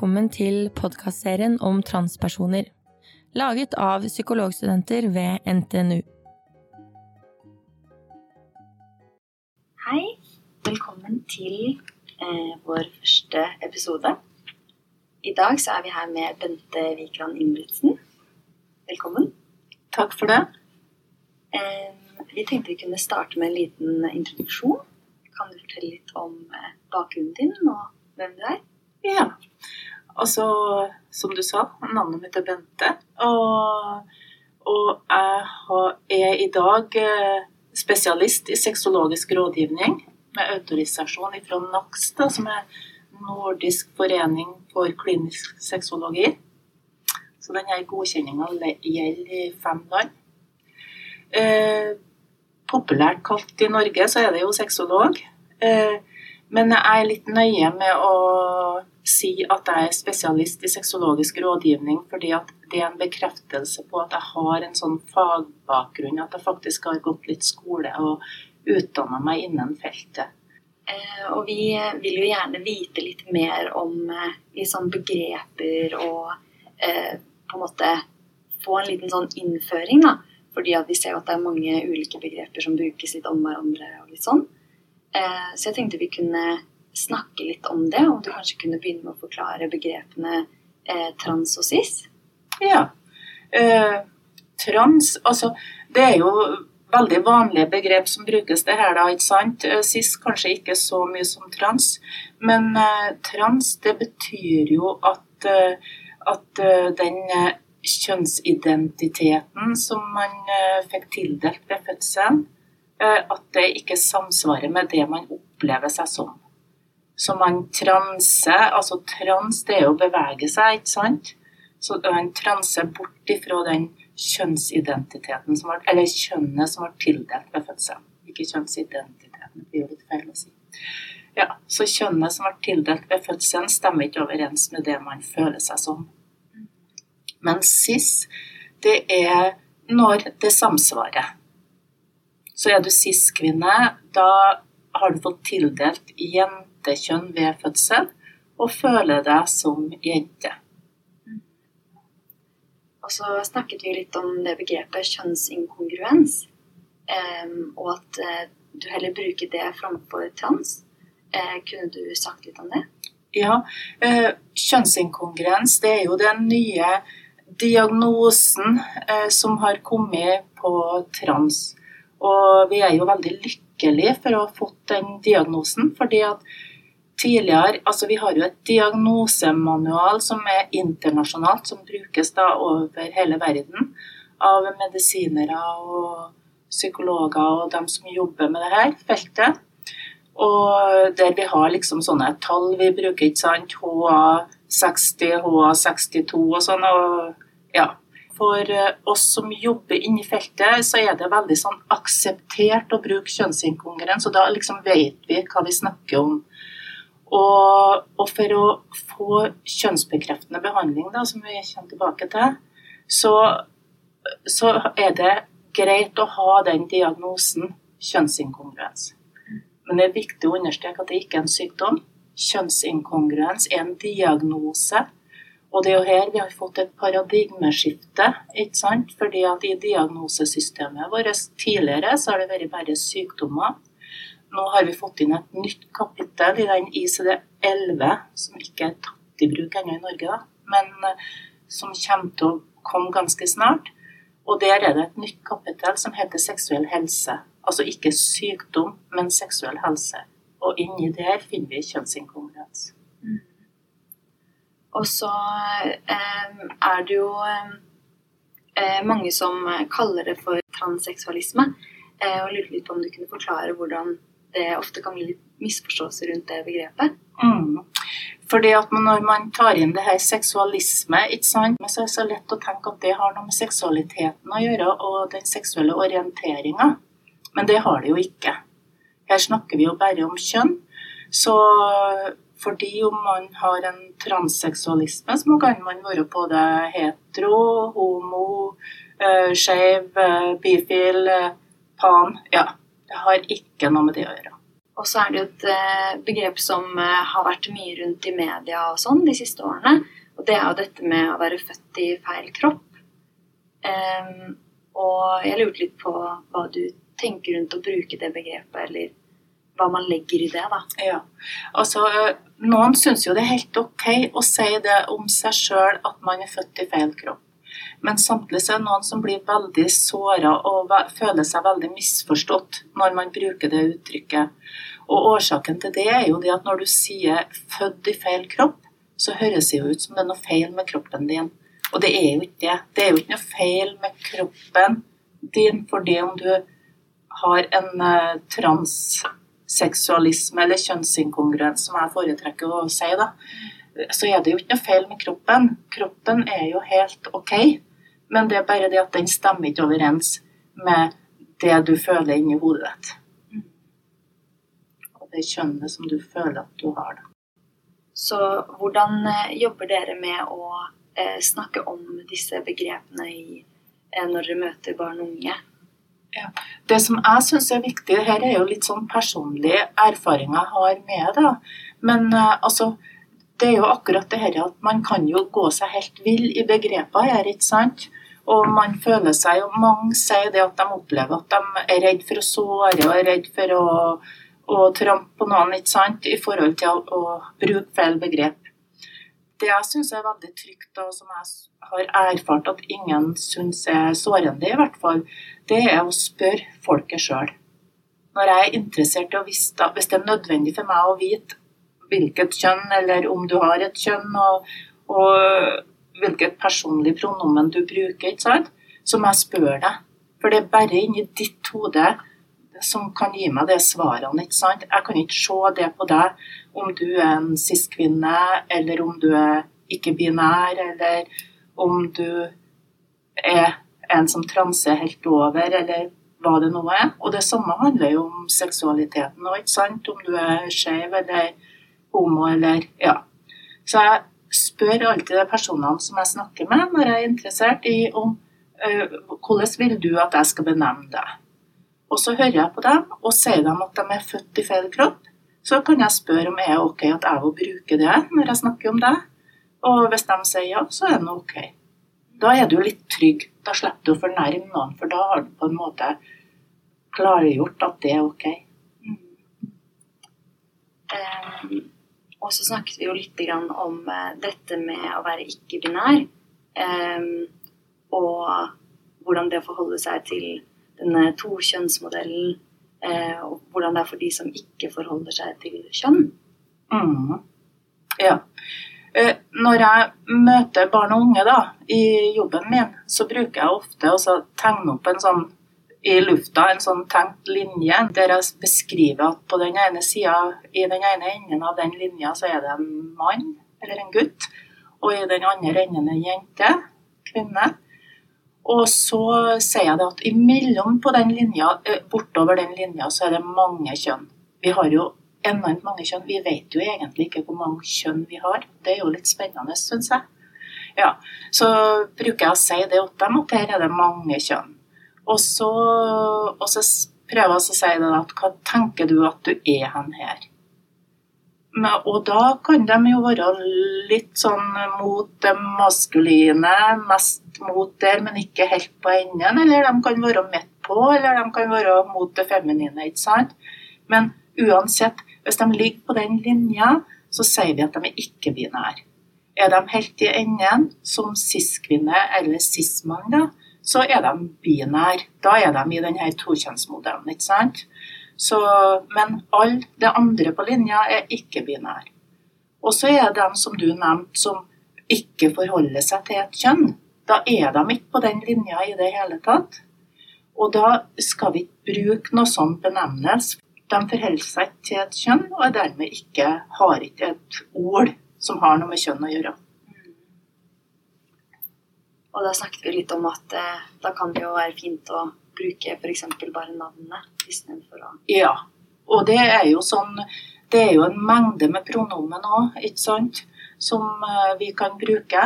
velkommen til podkastserien om transpersoner. Laget av psykologstudenter ved NTNU. Hei. Velkommen til eh, vår første episode. I dag så er vi her med Bente Vikran Ingebrigtsen. Velkommen. Takk for det. Eh, vi tenkte vi kunne starte med en liten introduksjon. Kan du fortelle litt om eh, bakgrunnen din og hvem du er? Ja. Altså, som du sa, navnet mitt er Bente. Og, og jeg er i dag eh, spesialist i sexologisk rådgivning med autorisasjon fra NAKS, som er Nordisk forening for klinisk sexologi. Så denne godkjenninga gjelder i fem land. Eh, populært kalt i Norge så er det jo sexolog. Eh, men jeg er litt nøye med å si at jeg er spesialist i sexologisk rådgivning, fordi at det er en bekreftelse på at jeg har en sånn fagbakgrunn, at jeg faktisk har gått litt skole og utdanna meg innen feltet. Eh, og vi vil jo gjerne vite litt mer om eh, liksom begreper og eh, på en måte få en liten sånn innføring, da. Fordi at vi ser at det er mange ulike begreper som brukes litt om hverandre og litt sånn. Så jeg tenkte vi kunne snakke litt om det, om du kanskje kunne begynne med å forklare begrepene eh, trans og cis? Ja. Eh, trans, altså det er jo veldig vanlige begrep som brukes det her, da, ikke sant? Eh, cis kanskje ikke så mye som trans, men eh, trans det betyr jo at, eh, at den kjønnsidentiteten som man fikk tildelt ved fødselen, Eh, at det ikke samsvarer med det man opplever seg som. Så man transer Altså trans, det er jo å bevege seg, ikke sant? Så man transer bort ifra den kjønnsidentiteten som var, Eller kjønnet som var tildelt ved fødselen. Ikke kjønnsidentiteten, det blir jo litt feil å si. Ja, Så kjønnet som var tildelt ved fødselen, stemmer ikke overens med det man føler seg som. Men cis, det er når det samsvarer. Så er du cis-kvinne, da har du fått tildelt jentekjønn ved fødsel og føler deg som jente. Og så snakket vi litt om det begrepet kjønnsinkongruens, og at eh, du heller bruker det framfor trans. Eh, kunne du sagt litt om det? Ja. Eh, kjønnsinkongruens det er jo den nye diagnosen som har kommet på trans. Og vi er jo veldig lykkelige for å ha fått den diagnosen. fordi at tidligere, altså Vi har jo et diagnosemanual som er internasjonalt, som brukes da over hele verden av medisinere og psykologer og dem som jobber med det her feltet. Og der vi har liksom sånne tall vi bruker, ikke sant. HA60, HA62 og sånn. og ja, for eh, oss som jobber inni feltet, så er det veldig sånn akseptert å bruke kjønnsinkongruens, og da liksom vet vi hva vi snakker om. Og, og, for å få kjønnsbekreftende behandling, da, som vi kommer tilbake til, så, så er det greit å ha den diagnosen kjønnsinkongruens. Men det er viktig å understreke at det ikke er en sykdom. Kjønnsinkongruens er en diagnose og det er jo her vi har fått et paradigmeskifte. ikke sant? Fordi at i diagnosesystemet vårt tidligere så har det vært bare sykdommer. Nå har vi fått inn et nytt kapittel i den ICD-11, som ikke er tatt i bruk ennå i Norge, da, men eh, som kommer til å komme ganske snart. Og der er det et nytt kapittel som heter seksuell helse. Altså ikke sykdom, men seksuell helse. Og inni der finner vi kjønnsinkongruens. Mm. Og så eh, er det jo eh, mange som kaller det for transseksualisme. Eh, og lurte litt på om du kunne forklare hvordan det ofte kan bli litt misforståelser rundt det begrepet? Mm. Fordi at Når man tar inn det her seksualisme, ikke sant? så er det så lett å tenke at det har noe med seksualiteten å gjøre og den seksuelle orienteringa. Men det har det jo ikke. Her snakker vi jo bare om kjønn. Så fordi om man har en transseksualisme, så kan man være både hetero, homo, uh, skeiv, uh, bifil, uh, pan Ja. Det har ikke noe med det å gjøre. Og så er det jo et eh, begrep som eh, har vært mye rundt i media og sånn de siste årene. Og det er jo dette med å være født i feil kropp. Um, og jeg lurte litt på hva du tenker rundt å bruke det begrepet, eller hva man legger i det, da. Ja, altså Noen syns jo det er helt ok å si det om seg sjøl at man er født i feil kropp. Men samtidig så er det noen som blir veldig såra og føler seg veldig misforstått når man bruker det uttrykket. Og årsaken til det er jo det at når du sier 'født i feil kropp', så høres det jo ut som det er noe feil med kroppen din. Og det er jo ikke det. Det er jo ikke noe feil med kroppen din fordi om du har en uh, transseksualisme eller kjønnsinkongruens, som jeg foretrekker å si, da, så er det jo ikke noe feil med kroppen. Kroppen er jo helt OK. Men det er bare det at den stemmer ikke overens med det du føler inni hodet ditt. Og det kjønnet som du føler at du har. Så hvordan eh, jobber dere med å eh, snakke om disse begrepene i, eh, når dere møter barn og unge? Ja. Det som jeg syns er viktig, her er jo litt sånn personlige erfaringer jeg har med det. Men uh, altså, det er jo akkurat det her at man kan jo gå seg helt vill i begreper her, ikke sant? Og man føler seg jo Mange sier det at de opplever at de er redd for å såre og er redd for å, å trampe på noen, ikke sant, i forhold til å, å bruke feil begrep. Det jeg syns er veldig trygt, og som jeg har erfart at ingen syns er sårende, i hvert fall, det er å spørre folket sjøl. Når jeg er interessert i å vite, hvis det er nødvendig for meg å vite hvilket kjønn, eller om du har et kjønn, og, og hvilket personlig pronomen du bruker, ikke sant? som jeg spør deg. For det er bare inni ditt hode som kan gi meg de svarene. ikke sant? Jeg kan ikke se det på deg om du er en cis-kvinne, eller om du er ikke-binær, eller om du er en som transer helt over, eller hva det nå er. Og det samme handler jo om seksualiteten òg, ikke sant. Om du er skeiv eller homo eller Ja. Så jeg spør alltid de personene som jeg snakker med, når jeg er interessert i om uh, hvordan vil du at jeg skal benevne deg. Og så hører jeg på dem, og sier dem at de er født i feil kropp. Så kan jeg spørre om det er ok at jeg vil bruke det når jeg snakker om det. Og hvis de sier ja, så er det ok. Da er du litt trygg. Da slipper du å fornærme noen, for da har du på en måte klargjort at det er ok. Mm. Um og så snakket vi jo litt om eh, dette med å være ikke-binær. Ehm, og hvordan det forholder seg til denne tokjønnsmodellen. Eh, og hvordan det er for de som ikke forholder seg til kjønn. Mm. Ja. Eh, når jeg møter barn og unge da, i jobben min, så bruker jeg ofte å tegne opp en sånn i lufta en sånn tenkt linje der jeg beskriver at på den ene sida, i den ene enden av den linja, så er det en mann eller en gutt. Og i den andre enden en jente, kvinne. Og så sier jeg det at imellom på den linja, eh, bortover den linja, så er det mange kjønn. Vi har jo enormt mange kjønn. Vi vet jo egentlig ikke hvor mange kjønn vi har. Det er jo litt spennende, syns jeg. Ja, Så bruker jeg å si det til dem, at her er det mange kjønn. Og så, og så prøver jeg å si det at hva tenker du at du er hen her? Men, og da kan de jo være litt sånn mot det maskuline, mest mot der, men ikke helt på enden. Eller de kan være midt på, eller de kan være mot det feminine. ikke sant? Men uansett, hvis de ligger på den linja, så sier vi at de er ikke-binære. Er de helt i enden, som cis-kvinne eller cis-mann, da, så er de binære. Da er de i denne tokjønnsmodellen, ikke sant. Så, men alle det andre på linja er ikke-binære. Og så er de som du nevnte, som ikke forholder seg til et kjønn. Da er de ikke på den linja i det hele tatt. Og da skal vi ikke bruke noe sånn benevnelse. De forholder seg ikke til et kjønn, og er dermed ikke, har ikke et ord som har noe med kjønn å gjøre. Og da snakket vi litt om at eh, da kan det jo være fint å bruke f.eks. bare navnet istedenfor å Ja. Og det er jo sånn Det er jo en mengde med pronomen òg, ikke sant, som eh, vi kan bruke.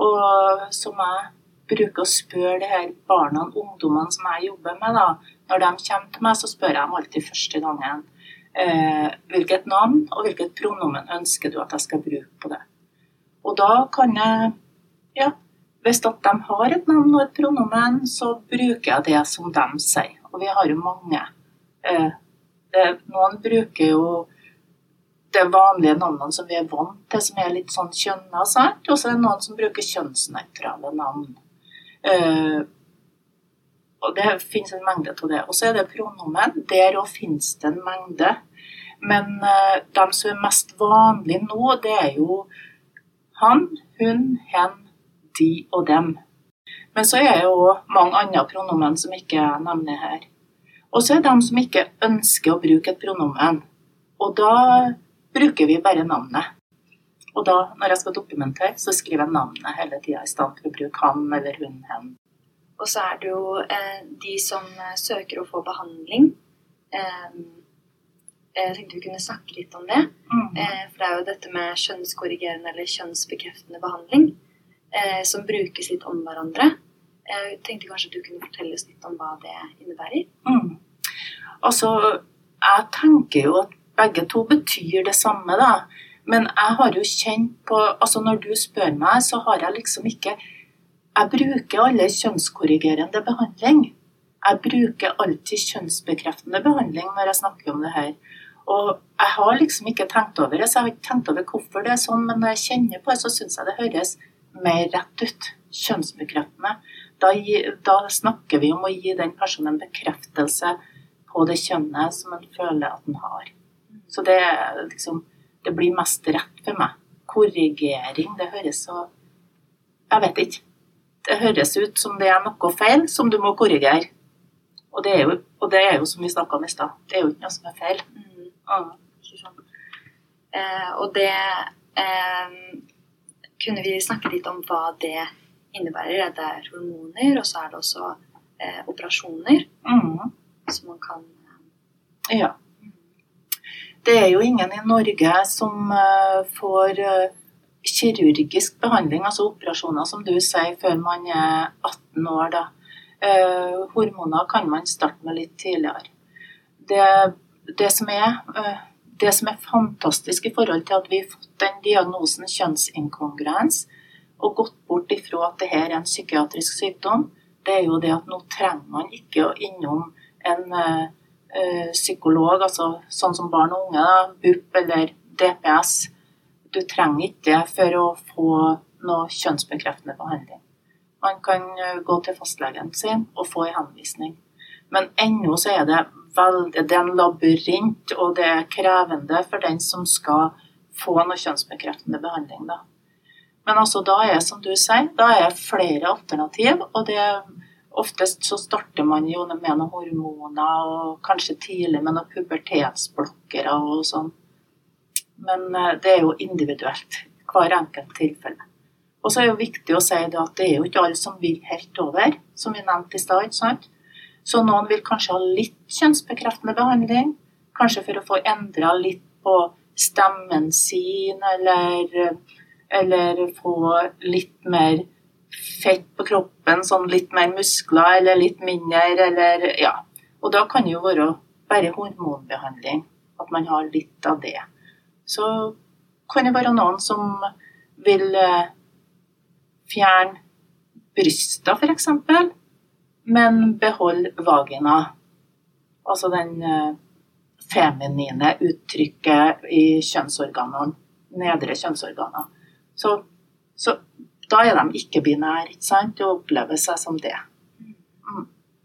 Og som jeg bruker å spørre de her barna og ungdommene som jeg jobber med, da. Når de kommer til meg, så spør jeg dem alltid første gangen eh, hvilket navn og hvilket pronomen ønsker du at jeg skal bruke på det. Og da kan jeg ja, hvis de har et navn og et pronomen, så bruker jeg det som de sier. Og vi har jo mange. Eh, noen bruker jo det vanlige navnene som vi er vant til, som er litt sånn kjønna. Og så er det noen som bruker kjønnsnøytrale navn. Eh, og det finnes en mengde av det. Og så er det pronomen. Der òg finnes det en mengde. Men uh, de som er mest vanlige nå, det er jo han, hun, hen, de og dem. Men så er det jo mange andre pronomen som ikke jeg nevner her. Og så er det dem som ikke ønsker å bruke et pronomen. Og da bruker vi bare navnet. Og da, når jeg skal dokumentere, så skriver jeg navnet hele tida i stedet for å bruke han eller hun, hen. Og så er det jo eh, de som eh, søker å få behandling. Eh, jeg tenkte vi kunne snakke litt om det. Mm. Eh, for det er jo dette med kjønnskorrigerende eller kjønnsbekreftende behandling eh, som brukes litt om hverandre. Jeg tenkte kanskje du kunne fortelle oss litt om hva det innebærer? Mm. Altså, jeg tenker jo at begge to betyr det samme, da. Men jeg har jo kjent på Altså, når du spør meg, så har jeg liksom ikke Jeg bruker alle kjønnskorrigerende behandling. Jeg bruker alltid kjønnsbekreftende behandling når jeg snakker om det her. Og jeg har liksom ikke tenkt over det, så jeg har ikke tenkt over hvorfor det er sånn, men når jeg kjenner på det, så syns jeg det høres mer rett ut. Kjønnsbekreftende. Da, da, snakker vi om å gi den personen en bekreftelse på det kjønnet som en føler at en har. Så det, liksom, det blir mest rett for meg. Korrigering, det høres så Jeg vet ikke. Det høres ut som det er noe feil som du må korrigere. Og det er jo, det er jo som vi snakka om i stad, det er jo ikke noe som er feil. Mm. Mm. Eh, og det eh, kunne vi snakke litt om hva det innebærer. Det er hormoner, og så er det også eh, operasjoner mm. som man kan eh, Ja. Det er jo ingen i Norge som eh, får uh, kirurgisk behandling, altså operasjoner, som du sier, før man er 18 år. da. Uh, hormoner kan man starte med litt tidligere. Det, det som er det som er fantastisk i forhold til at vi har fått den diagnosen kjønnsinkongruens, og gått bort ifra at dette er en psykiatrisk sykdom, det er jo det at nå trenger man ikke å innom en uh, psykolog, altså sånn som barn og unge, da, BUP eller DPS. Du trenger ikke det for å få noe kjønnsbekreftende behandling. Man kan uh, gå til fastlegen sin og få en henvisning. Men ennå så er det veldig Det er en labyrint, og det er krevende for den som skal få noe kjønnsbekreftende behandling, da. Men altså, da er som du sier, da er flere alternativ, og det Oftest så starter man jo med noen hormoner, og kanskje tidlig med noen pubertetsblokkere og sånn. Men eh, det er jo individuelt, hver enkelt tilfelle. Og så er det jo viktig å si at det er jo ikke alle som vil helt over, som vi nevnte i stad. Så noen vil kanskje ha litt kjønnsbekreftende behandling. Kanskje for å få endra litt på stemmen sin, eller, eller få litt mer fett på kroppen, sånn litt mer muskler, eller litt mindre, eller ja. Og da kan det jo være bare hormonbehandling, at man har litt av det. Så kan det være noen som vil eh, fjerne bryster, f.eks men behold vagina. Altså den eh, feminine uttrykket i kjønnsorganene. Nedre kjønnsorganer. Så, så, da er de ikke-binære, ikke sant, og opplever seg som det. Mm.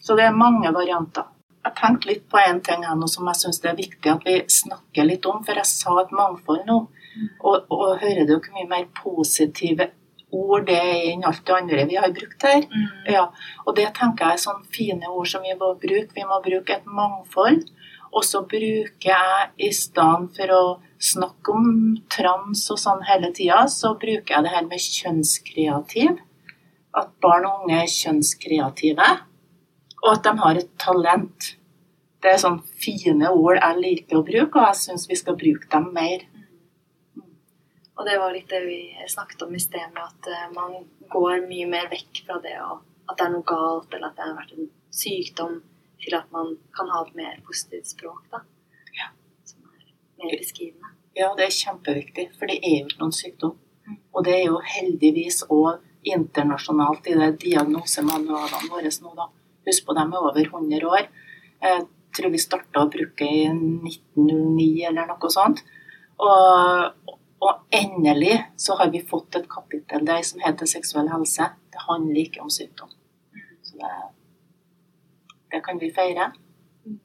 Så det er mange varianter. Jeg tenkte litt på en ting her nå som jeg syns det er viktig at vi snakker litt om, for jeg sa et mangfold nå. Mm. Og, og hører det jo ikke mye mer positive ord det er enn alt det andre vi har brukt her. Mm. Ja, og det tenker jeg er sånne fine ord som vi må bruke. Vi må bruke et mangfold. Og så bruker jeg i stedet for å snakke om trans og sånn hele tida, så bruker jeg det her med kjønnskreativ. At barn og unge er kjønnskreative, og at de har et talent. Det er sånne fine ord jeg liker å bruke, og jeg syns vi skal bruke dem mer. Og det var litt det vi snakket om i sted, med at eh, man går mye mer vekk fra det og at det er noe galt, eller at det har vært en sykdom, til at man kan ha et mer positivt språk. da. Ja. mer beskrivende. Ja, det er kjempeviktig, for det er jo ikke noen sykdom. Og det er jo heldigvis òg internasjonalt i det diagnosemanualene våre nå, da. Husk på, dem er over 100 år. Jeg tror vi starta å bruke i 1909 eller noe sånt. Og, og, endelig så har vi fått et kapittel der som heter seksuell helse. Det handler ikke om sykdom. Så det, det kan vi feire. Mm.